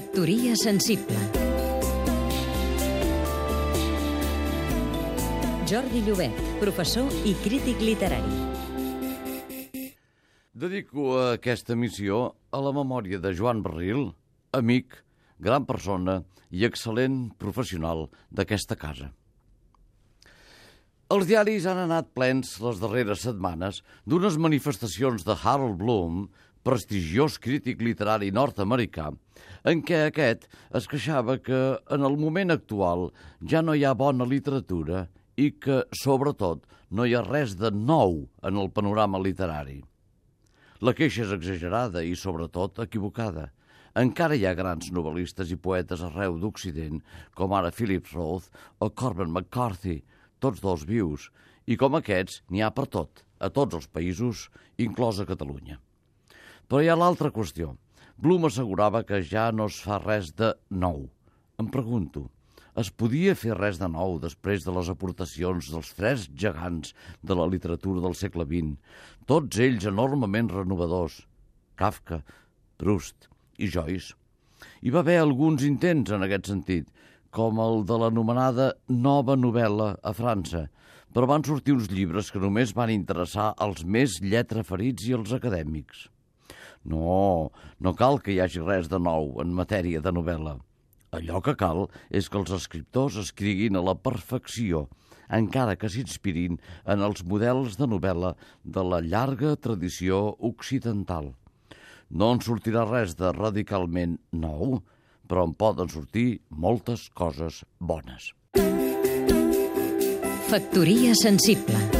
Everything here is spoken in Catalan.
Factoria sensible Jordi Llobet, professor i crític literari. Dedico aquesta missió a la memòria de Joan Barril, amic, gran persona i excel·lent professional d'aquesta casa. Els diaris han anat plens les darreres setmanes d'unes manifestacions de Harold Bloom, prestigiós crític literari nord-americà, en què aquest es queixava que en el moment actual ja no hi ha bona literatura i que, sobretot, no hi ha res de nou en el panorama literari. La queixa és exagerada i, sobretot, equivocada. Encara hi ha grans novel·listes i poetes arreu d'Occident, com ara Philip Roth o Corbin McCarthy, tots dos vius, i com aquests n'hi ha per tot, a tots els països, inclosa Catalunya. Però hi ha l'altra qüestió. Blum assegurava que ja no es fa res de nou. Em pregunto, es podia fer res de nou després de les aportacions dels tres gegants de la literatura del segle XX, tots ells enormement renovadors, Kafka, Proust i Joyce. Hi va haver alguns intents en aquest sentit, com el de l'anomenada nova novel·la a França, però van sortir uns llibres que només van interessar als més lletraferits i els acadèmics. No, no cal que hi hagi res de nou en matèria de novel·la. Allò que cal és que els escriptors escriguin a la perfecció, encara que s'inspirin en els models de novel·la de la llarga tradició occidental. No en sortirà res de radicalment nou, però en poden sortir moltes coses bones. Factoria sensible